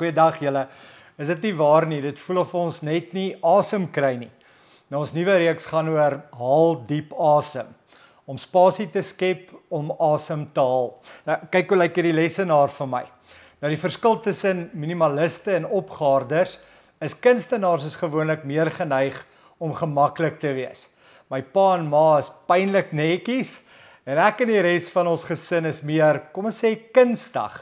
Goeiedag julle. Is dit nie waar nie? Dit voel of ons net nie asem kry nie. Nou ons nuwe reeks gaan oor haal diep asem. Om spasie te skep om asem te haal. Nou kyk hoe lyk hierdie lesenaar vir my. Nou die verskil tussen minimaliste en opgaarders is kunstenaars is gewoonlik meer geneig om gemaklik te wees. My pa en ma is pynlik netjies en ek en die res van ons gesin is meer, kom ons sê kunstig.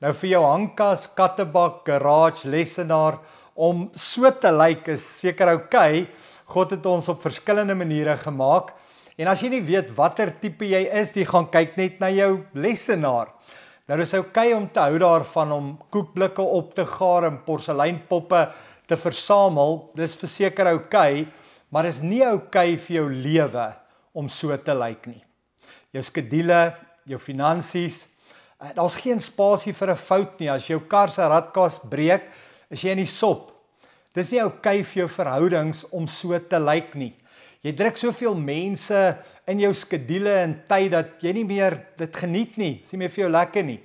Nou vir jou hangkas, kattebak, garage, lesenaar om so te lyk is seker oukei. God het ons op verskillende maniere gemaak. En as jy nie weet watter tipe jy is, jy gaan kyk net na jou lesenaar. Nou dis oukei om te hou daarvan om koekblikke op te gaar en porseleinpoppe te versamel. Dis verseker oukei, maar is nie oukei vir jou lewe om so te lyk nie. Jou skedules, jou finansies, daar's geen spasie vir 'n fout nie. As jou kar se radkas breek, is jy in die sop. Dis nie oukei okay vir jou verhoudings om so te lyk nie. Jy druk soveel mense in jou skedules en tyd dat jy nie meer dit geniet nie. Dis nie meer vir jou lekker nie.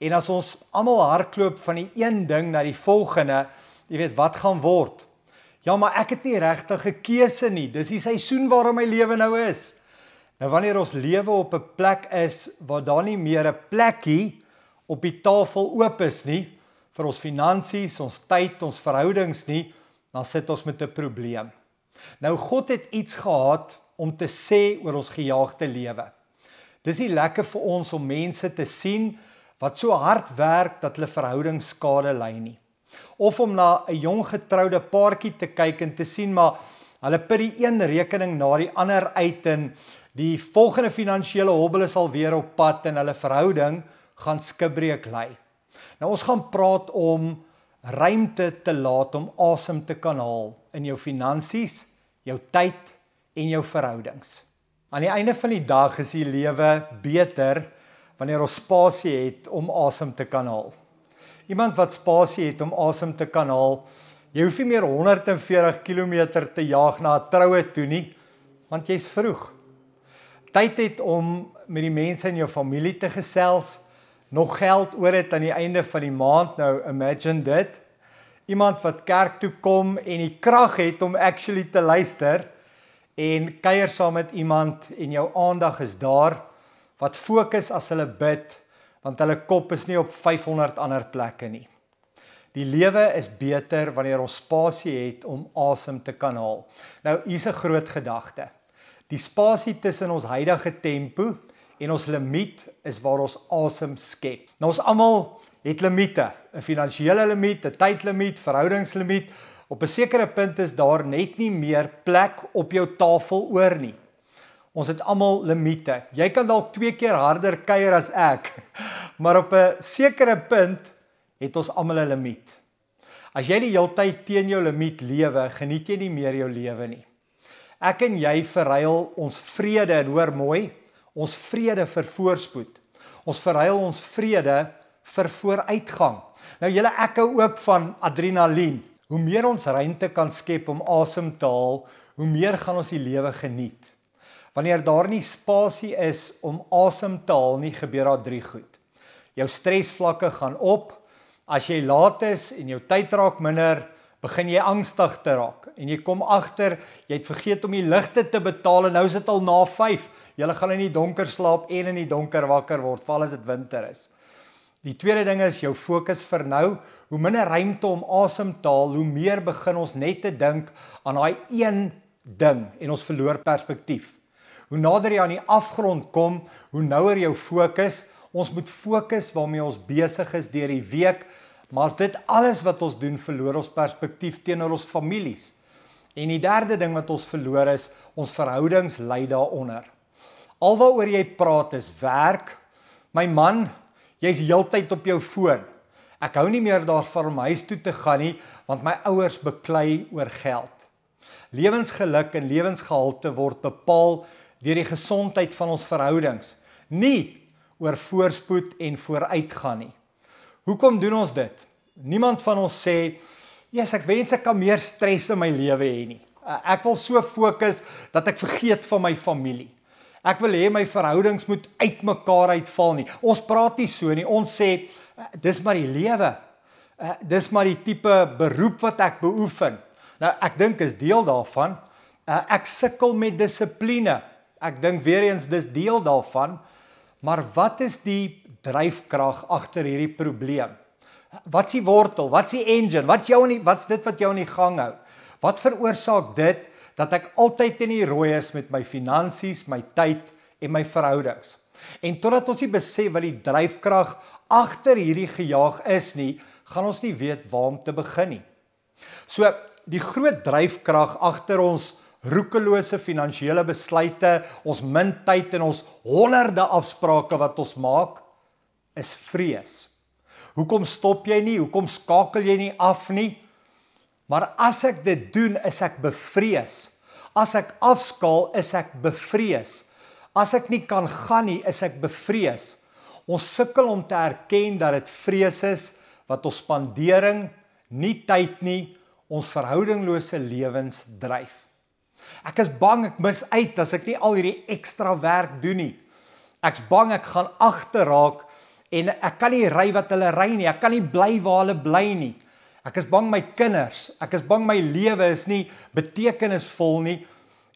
En as ons almal hardloop van die een ding na die volgende, jy weet wat gaan word. Ja, maar ek het nie regtig 'n keuse nie. Dis die seisoen waarom my lewe nou is. Nou wanneer ons lewe op 'n plek is waar daar nie meer 'n plekkie op die tafel oop is nie vir ons finansies, ons tyd, ons verhoudings nie, dan sit ons met 'n probleem. Nou God het iets gehad om te sê oor ons gejaagde lewe. Dis nie lekker vir ons om mense te sien wat so hard werk dat hulle verhoudings skade ly nie. Of om na 'n jong getroude paartjie te kyk en te sien maar hulle put die een rekening na die ander uit en Die volgende finansiële hobbel is al weer op pad en hulle verhouding gaan skibreek lê. Nou ons gaan praat om ruimte te laat om asem te kan haal in jou finansies, jou tyd en jou verhoudings. Aan die einde van die dag is die lewe beter wanneer ons spasie het om asem te kan haal. Iemand wat spasie het om asem te kan haal, jy hoef nie meer 140 km te jaag na 'n troue toe nie, want jy's vroeg tyd het om met die mense in jou familie te gesels, nog geld oor het aan die einde van die maand. Nou imagine dit. Iemand wat kerk toe kom en die krag het om actually te luister en kuier saam met iemand en jou aandag is daar wat fokus as hulle bid want hulle kop is nie op 500 ander plekke nie. Die lewe is beter wanneer ons spasie het om asem te kan haal. Nou hier's 'n groot gedagte. Die spasie tussen ons huidige tempo en ons limiet is waar ons asem skep. Nou ons almal het limite, 'n finansiële limiet, 'n tydlimiet, verhoudingslimiet. Op 'n sekere punt is daar net nie meer plek op jou tafel oor nie. Ons het almal limite. Jy kan dalk twee keer harder kuier as ek, maar op 'n sekere punt het ons almal 'n limiet. As jy die hele tyd teen jou limiet lewe, geniet jy nie meer jou lewe nie. Ek en jy verruil ons vrede en hoor mooi, ons vrede vir voorspoed. Ons verruil ons vrede vir vooruitgang. Nou julle ek hou ook van adrenalien. Hoe meer ons ruimte kan skep om asem te haal, hoe meer gaan ons die lewe geniet. Wanneer daar nie spasie is om asem te haal nie, gebeur daar drie goed. Jou stresvlakke gaan op. As jy laat is en jou tyd raak minder, begin jy angstig te raak en jy kom agter jy het vergeet om die ligte te betaal en nou is dit al na 5. Jy gaan in die donker slaap en in die donker wakker word, veral as dit winter is. Die tweede ding is jou fokus vir nou. Hoe minder ruimte om asem te haal, hoe meer begin ons net te dink aan daai een ding en ons verloor perspektief. Hoe nader jy aan die afgrond kom, hoe nouer jou fokus. Ons moet fokus waarmee ons besig is deur die week, maar as dit alles wat ons doen verloor ons perspektief teenoor ons families. En die derde ding wat ons verloor is, ons verhoudings lei daaronder. Alwaaroor jy praat is werk. My man, jy's heeltyd op jou foon. Ek hou nie meer daarvan om huis toe te gaan nie, want my ouers beklei oor geld. Lewensgeluk en lewensgehalte word bepaal deur die gesondheid van ons verhoudings, nie oor voorspoed en vooruitgaan nie. Hoekom doen ons dit? Niemand van ons sê, "Jesus, ek wens ek kan meer stres in my lewe hê nie. Ek wil so fokus dat ek vergeet van my familie. Ek wil hê my verhoudings moet uitmekaar uitval nie. Ons praat nie so nie. Ons sê dis maar die lewe. Dis maar die tipe beroep wat ek beoefen. Nou ek dink is deel daarvan. Ek sukkel met dissipline. Ek dink weer eens dis deel daarvan. Maar wat is die dryfkrag agter hierdie probleem? Wat's die wortel? Wat's die engine? Wat jou in die wat's dit wat jou in die gang hou? Wat veroorsaak dit dat ek altyd in die rooi is met my finansies, my tyd en my verhoudings? En totdat ons nie besef wat die dryfkrag agter hierdie gejaag is nie, gaan ons nie weet waar om te begin nie. So die groot dryfkrag agter ons roekelose finansiële besluite, ons min tyd en ons honderde afsprake wat ons maak, is vrees. Hoekom stop jy nie? Hoekom skakel jy nie af nie? Maar as ek dit doen, is ek bevrees. As ek afskaal, is ek bevrees. As ek nie kan gaan nie, is ek bevrees. Ons sukkel om te erken dat dit vrees is wat ons spandering, nie tyd nie, ons verhoudinglose lewens dryf. Ek is bang ek mis uit as ek nie al hierdie ekstra werk doen nie. Ek's bang ek gaan agterraak en ek kan nie ry wat hulle ry nie. Ek kan nie bly waar hulle bly nie. Ek is bang my kinders, ek is bang my lewe is nie betekenisvol nie.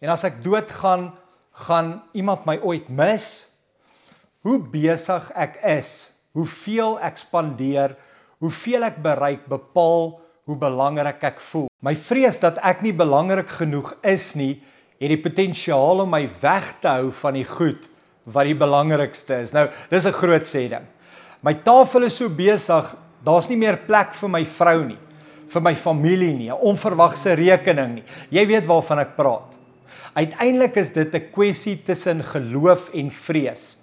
En as ek doodgaan, gaan iemand my ooit mis. Hoe besig ek is, hoeveel ek spandeer, hoeveel ek bereik bepaal hoe belangrik ek voel. My vrees dat ek nie belangrik genoeg is nie, het die potensiaal om my weg te hou van die goed wat die belangrikste is. Nou, dis 'n groot sê ding. My tafel is so besig, daar's nie meer plek vir my vrou nie, vir my familie nie, 'n onverwagse rekening nie. Jy weet waarvan ek praat. Uiteindelik is dit 'n kwessie tussen geloof en vrees.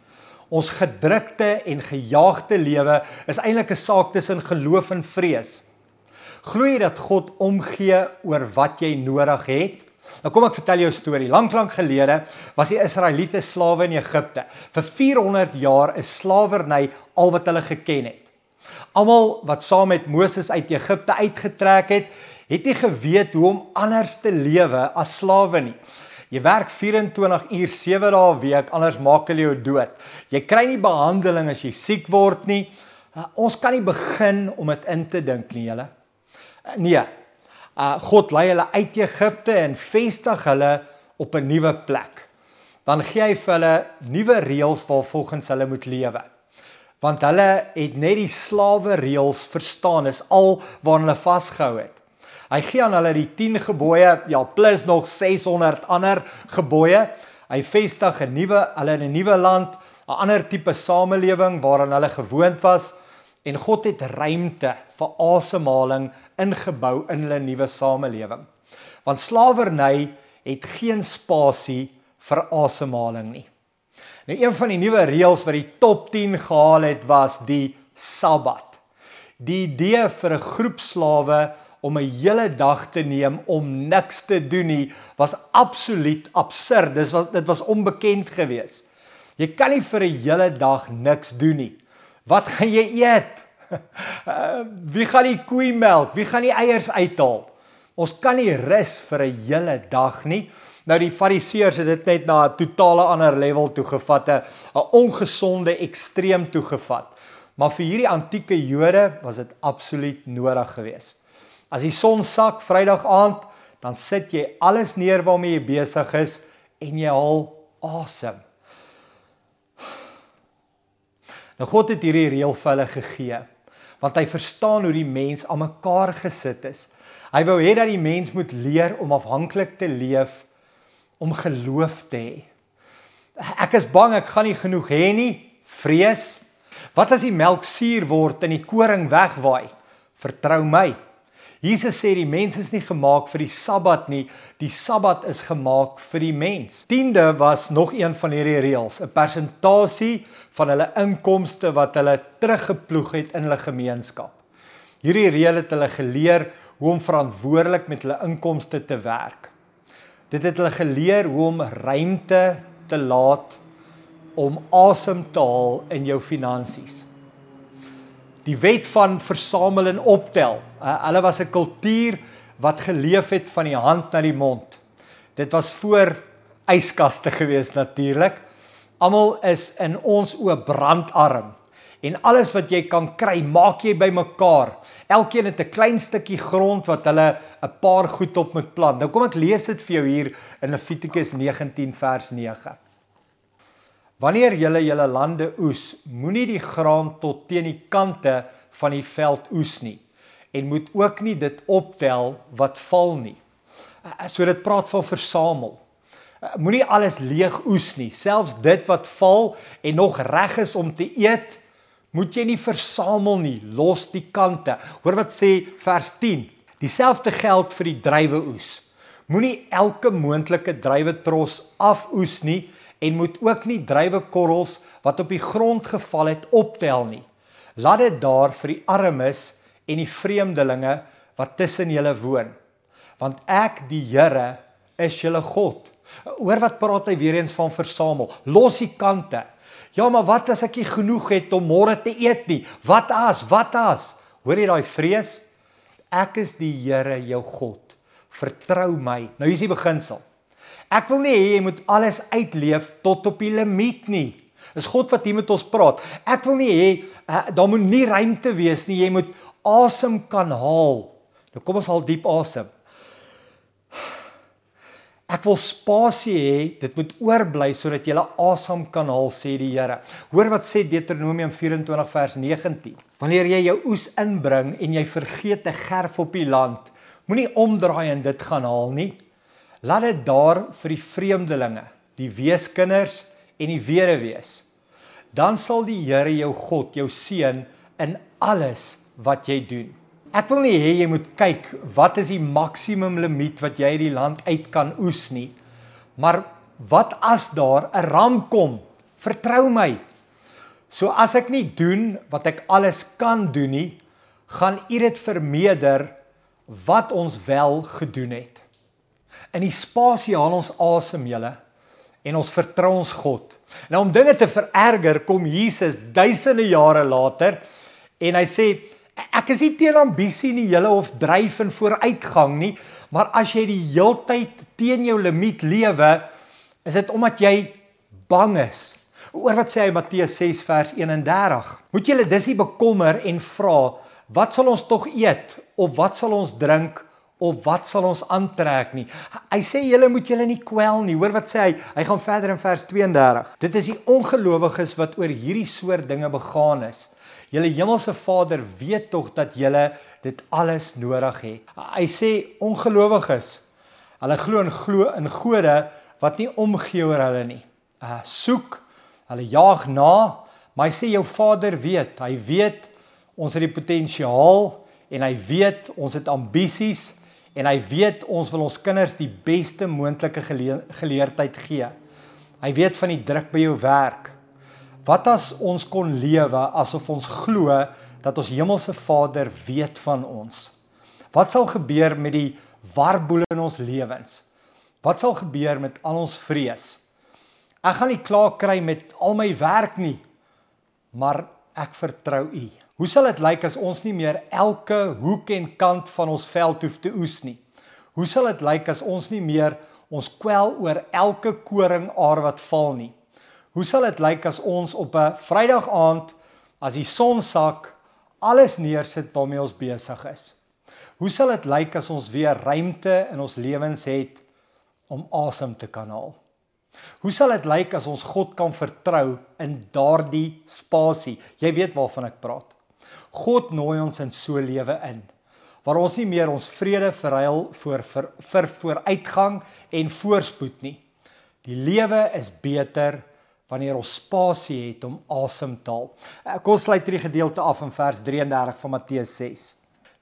Ons gedrukte en gejaagde lewe is eintlik 'n saak tussen geloof en vrees. Glo jy dat God omgee oor wat jy nodig het? Nou kom ek vertel jou 'n storie. Lank lank gelede was die Israeliete slawe in Egipte. Vir 400 jaar is slawerny al wat hulle geken het. Almal wat saam met Moses uit Egipte uitgetrek het, het nie geweet hoe om anders te lewe as slawe nie. Jy werk 24 uur 7 dae 'n week, anders maak hulle jou dood. Jy kry nie behandeling as jy siek word nie. Ons kan nie begin om dit in te dink nie, julle. Nee. Uh God lei hulle uit Egipte en vestig hulle op 'n nuwe plek. Dan gee hy vir hulle nuwe reëls waarvolgens hulle moet lewe. Want hulle het net die slawe reëls verstaan, is al waaraan hulle vasgehou het. Hy gee aan hulle die 10 gebooie, ja, plus nog 600 ander gebooie. Hy vestig 'n nuwe hulle in 'n nuwe land, 'n ander tipe samelewing waaraan hulle gewoond was en God het ruimte vir asemhaling ingebou in hulle nuwe samelewing. Want slawerny het geen spasie vir asemhaling nie. Nou een van die nuwe reëls wat die top 10 gehaal het was die Sabbat. Die idee vir 'n groep slawe om 'n hele dag te neem om niks te doen nie was absoluut absurd. Dis was dit was onbekend geweest. Jy kan nie vir 'n hele dag niks doen nie. Wat gaan jy eet? Uh, wie gaan die koei melk? Wie gaan die eiers uithaal? Ons kan nie rus vir 'n hele dag nie. Nou die fariseërs het dit net na 'n totale ander level toe gevat, 'n ongesonde ekstreem toe gevat. Maar vir hierdie antieke Jode was dit absoluut nodig geweest. As die son sak Vrydag aand, dan sit jy alles neer waarmee jy besig is en jy haal asem. Nou God het hierdie reël vir hulle gegee want hy verstaan hoe die mens aan mekaar gesit is. Hy wou hê dat die mens moet leer om afhanklik te leef om geloof te hê. Ek is bang ek gaan nie genoeg hê nie, vrees. Wat as die melk suur word en die koring wegwaai? Vertrou my. Jesus sê die mens is nie gemaak vir die Sabbat nie, die Sabbat is gemaak vir die mens. Tiende was nog een van hierdie reëls, 'n persentasie van hulle inkomste wat hulle teruggeploeg het in hulle gemeenskap. Hierdie reël het hulle geleer hoe om verantwoordelik met hulle inkomste te werk. Dit het hulle geleer hoe om ruimte te laat om asem te haal in jou finansies. Die wet van versamel en optel. Uh, hulle was 'n kultuur wat geleef het van die hand na die mond. Dit was voor yskaste gewees natuurlik. Almal is in ons oë brandarm en alles wat jy kan kry, maak jy bymekaar. Elkeen het 'n klein stukkie grond wat hulle 'n paar goed op moet plant. Nou kom ek lees dit vir jou hier in Levitikus 19 vers 9. Wanneer julle julle lande oes, moenie die graan tot teen die kante van die veld oes nie en moet ook nie dit optel wat val nie. So dit praat van versamel. Moenie alles leeg oes nie, selfs dit wat val en nog reg is om te eet, moet jy nie versamel nie, los die kante. Hoor wat sê vers 10. Dieselfde geld vir die druiweoes. Moenie elke moontlike druiwetros afoes nie en moet ook nie druiwekorrels wat op die grond geval het optel nie. Laat dit daar vir die armes en die vreemdelinge wat tussen julle woon. Want ek die Here is julle God. Hoor wat praat hy weer eens van versamel. Los die kante. Ja, maar wat as ek nie genoeg het om môre te eet nie? Wat as? Wat as? Hoor jy daai vrees? Ek is die Here jou God. Vertrou my. Nou hier is die beginsel. Ek wil nie hê jy moet alles uitleef tot op die limiet nie. Dis God wat hier met ons praat. Ek wil nie hê uh, daar moet nie ruimte wees nie. Jy moet asem kan haal. Nou kom ons haal diep asem. Ek wil spasie hê, dit moet oorbly sodat jy asem kan haal sê die Here. Hoor wat sê Deuteronomium 24 vers 19. Wanneer jy jou oes inbring en jy vergeet 'n gerf op die land, moenie omdraai en dit gaan haal nie. Laat dit daar vir die vreemdelinge, die weeskinders en die weduwees. Dan sal die Here jou God jou seën in alles wat jy doen. Ek wil nie hê jy moet kyk wat is die maksimum limiet wat jy uit die land uit kan oes nie. Maar wat as daar 'n ramp kom? Vertrou my. So as ek nie doen wat ek alles kan doen nie, gaan U dit vermeerder wat ons wel gedoen het. In die spasie haal ons asem julle en ons vertrou ons God. Nou om dinge te vererger kom Jesus duisende jare later en hy sê Ek is nie teen ambisie nie, julle of dryf en vooruitgang nie, maar as jy die heeltyd teen jou limiet lewe, is dit omdat jy bang is. Oor wat sê hy Matteus 6 vers 31? Moet julle dis nie bekommer en vra wat sal ons tog eet of wat sal ons drink of wat sal ons aantrek nie. Hy sê julle moet julle nie kwel nie. Hoor wat sê hy? Hy gaan verder in vers 32. Dit is die ongelowiges wat oor hierdie soort dinge begaan is. Julle hemelse Vader weet tog dat julle dit alles nodig het. Hy sê ongelowiges. Hulle glo in glo in gode wat nie omgee oor hulle nie. Uh soek, hulle jaag na, maar hy sê jou Vader weet. Hy weet ons het die potensiaal en hy weet ons het ambisies en hy weet ons wil ons kinders die beste moontlike geleerdheid gee. Hy weet van die druk by jou werk. Wat as ons kon lewe asof ons glo dat ons hemelse Vader weet van ons. Wat sal gebeur met die warboel in ons lewens? Wat sal gebeur met al ons vrees? Ek gaan nie klaar kry met al my werk nie, maar ek vertrou U. Hoe sal dit lyk as ons nie meer elke hoek en kant van ons veld hoef te oes nie? Hoe sal dit lyk as ons nie meer ons kwel oor elke koringaar wat val nie? Hoe sal dit lyk as ons op 'n Vrydag aand as die son sak alles neersit waarmee ons besig is? Hoe sal dit lyk as ons weer ruimte in ons lewens het om asem te kan haal. Hoe sal dit lyk as ons God kan vertrou in daardie spasie? Jy weet waarvan ek praat. God nooi ons in so lewe in waar ons nie meer ons vrede verruil vir vir, vir vooruitgang en voorspoed nie. Die lewe is beter wanneer ons spasie het om asem te haal. Kom ons sluit hierdie gedeelte af in vers 33 van Matteus 6.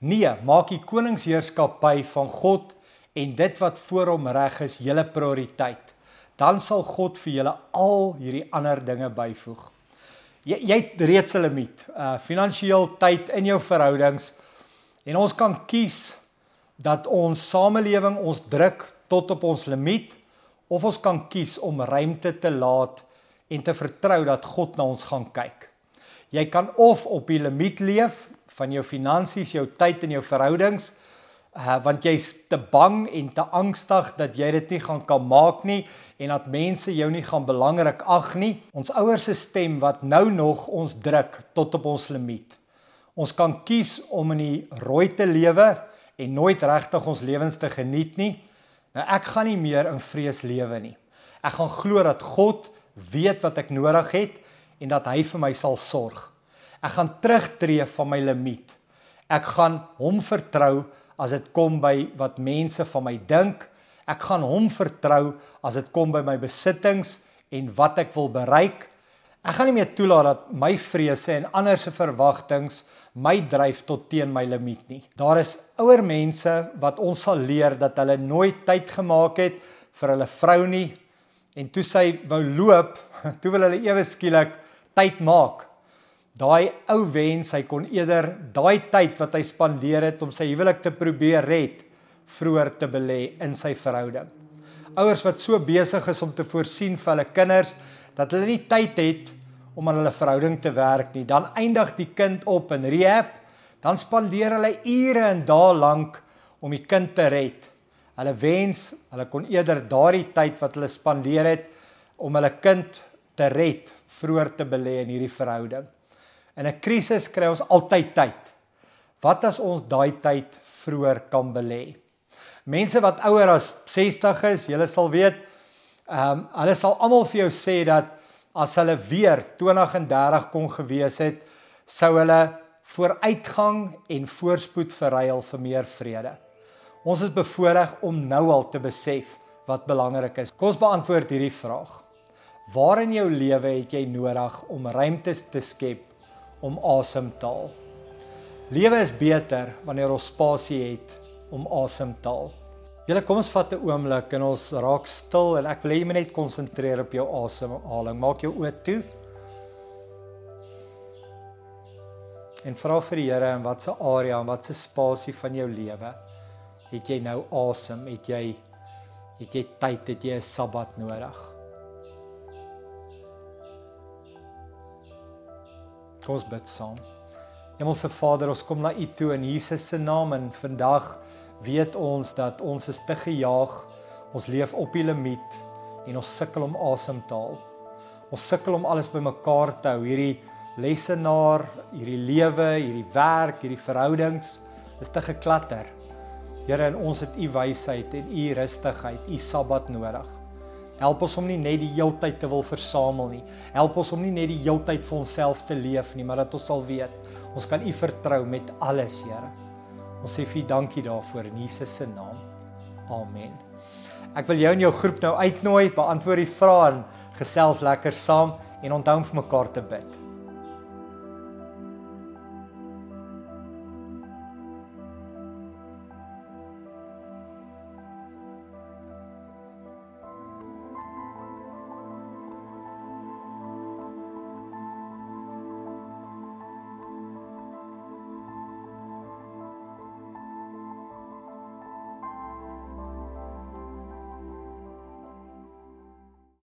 Nee, maak die koningsheerskappy van God en dit wat voor hom reg is, julle prioriteit, dan sal God vir julle al hierdie ander dinge byvoeg. Jy jy het reeds 'n limiet, uh finansiëel tyd in jou verhoudings. En ons kan kies dat ons samelewing ons druk tot op ons limiet of ons kan kies om ruimte te laat en te vertrou dat God na ons gaan kyk. Jy kan of op die limiet leef van jou finansies, jou tyd en jou verhoudings uh, want jy's te bang en te angstig dat jy dit nie gaan kan maak nie en dat mense jou nie gaan belangrik ag nie. Ons ouers se stem wat nou nog ons druk tot op ons limiet. Ons kan kies om in die rooi te lewe en nooit regtig ons lewens te geniet nie. Nou ek gaan nie meer in vrees lewe nie. Ek gaan glo dat God weet wat ek nodig het en dat hy vir my sal sorg. Ek gaan terugtreë van my limiet. Ek gaan hom vertrou as dit kom by wat mense van my dink. Ek gaan hom vertrou as dit kom by my besittings en wat ek wil bereik. Ek gaan nie meer toelaat dat my vrese en ander se verwagtinge my dryf tot teen my limiet nie. Daar is ouer mense wat ons sal leer dat hulle nooit tyd gemaak het vir hulle vrou nie en toe sy wou loop, toe wil hulle ewe skielik tyd maak daai ou wens hy kon eerder daai tyd wat hy spandeer het om sy huwelik te probeer red vroeër te belê in sy verhouding. Ouers wat so besig is om te voorsien vir hulle kinders dat hulle nie tyd het om aan hulle verhouding te werk nie, dan eindig die kind op in rehab, dan spandeer hulle ure en dae lank om die kind te red. Hulle wens hulle kon eerder daardie tyd wat hulle spandeer het om hulle kind te red vroeër te belê in hierdie verhouding. In 'n krisis kry ons altyd tyd. Wat as ons daai tyd vroeër kan belê? Mense wat ouer as 60 is, julle sal weet, ehm um, hulle sal almal vir jou sê dat as hulle weer 20 en 30 kon gewees het, sou hulle vooruitgang en voorspoed verruil vir meer vrede. Ons is bevoorreg om nou al te besef wat belangrik is. Kom ons beantwoord hierdie vraag. Waar in jou lewe het jy nodig om ruimtes te skep om asem te haal. Lewe is beter wanneer ons spasie het om asem te haal. Julle kom ons vat 'n oomblik en ons raak stil en ek wil hê jy moet net konsentreer op jou asemhaling. Maak jou oë toe. En vra vir die Here in watter area en watter spasie van jou lewe het jy nou asem? Het jy het jy tyd, het jy 'n Sabbat nodig? Kom ons bid saam. Hemelse Vader, ons kom na U toe in Jesus se naam en vandag weet ons dat ons is te gejaag. Ons leef op die limiet en ons sukkel om asem te haal. Ons sukkel om alles bymekaar te hou. Hierdie lesenaar, hierdie lewe, hierdie werk, hierdie verhoudings is te geklatter. Here, en ons het U wysheid en U rustigheid, U Sabbat nodig. Help ons om nie net die heeltyd te wil versamel nie. Help ons om nie net die heeltyd vir onsself te leef nie, maar dat ons sal weet ons kan U vertrou met alles, Here. Ons sê vir dankie daarvoor in Jesus se naam. Amen. Ek wil jou in jou groep nou uitnooi, beantwoord die vrae en gesels lekker saam en onthou om vir mekaar te bid.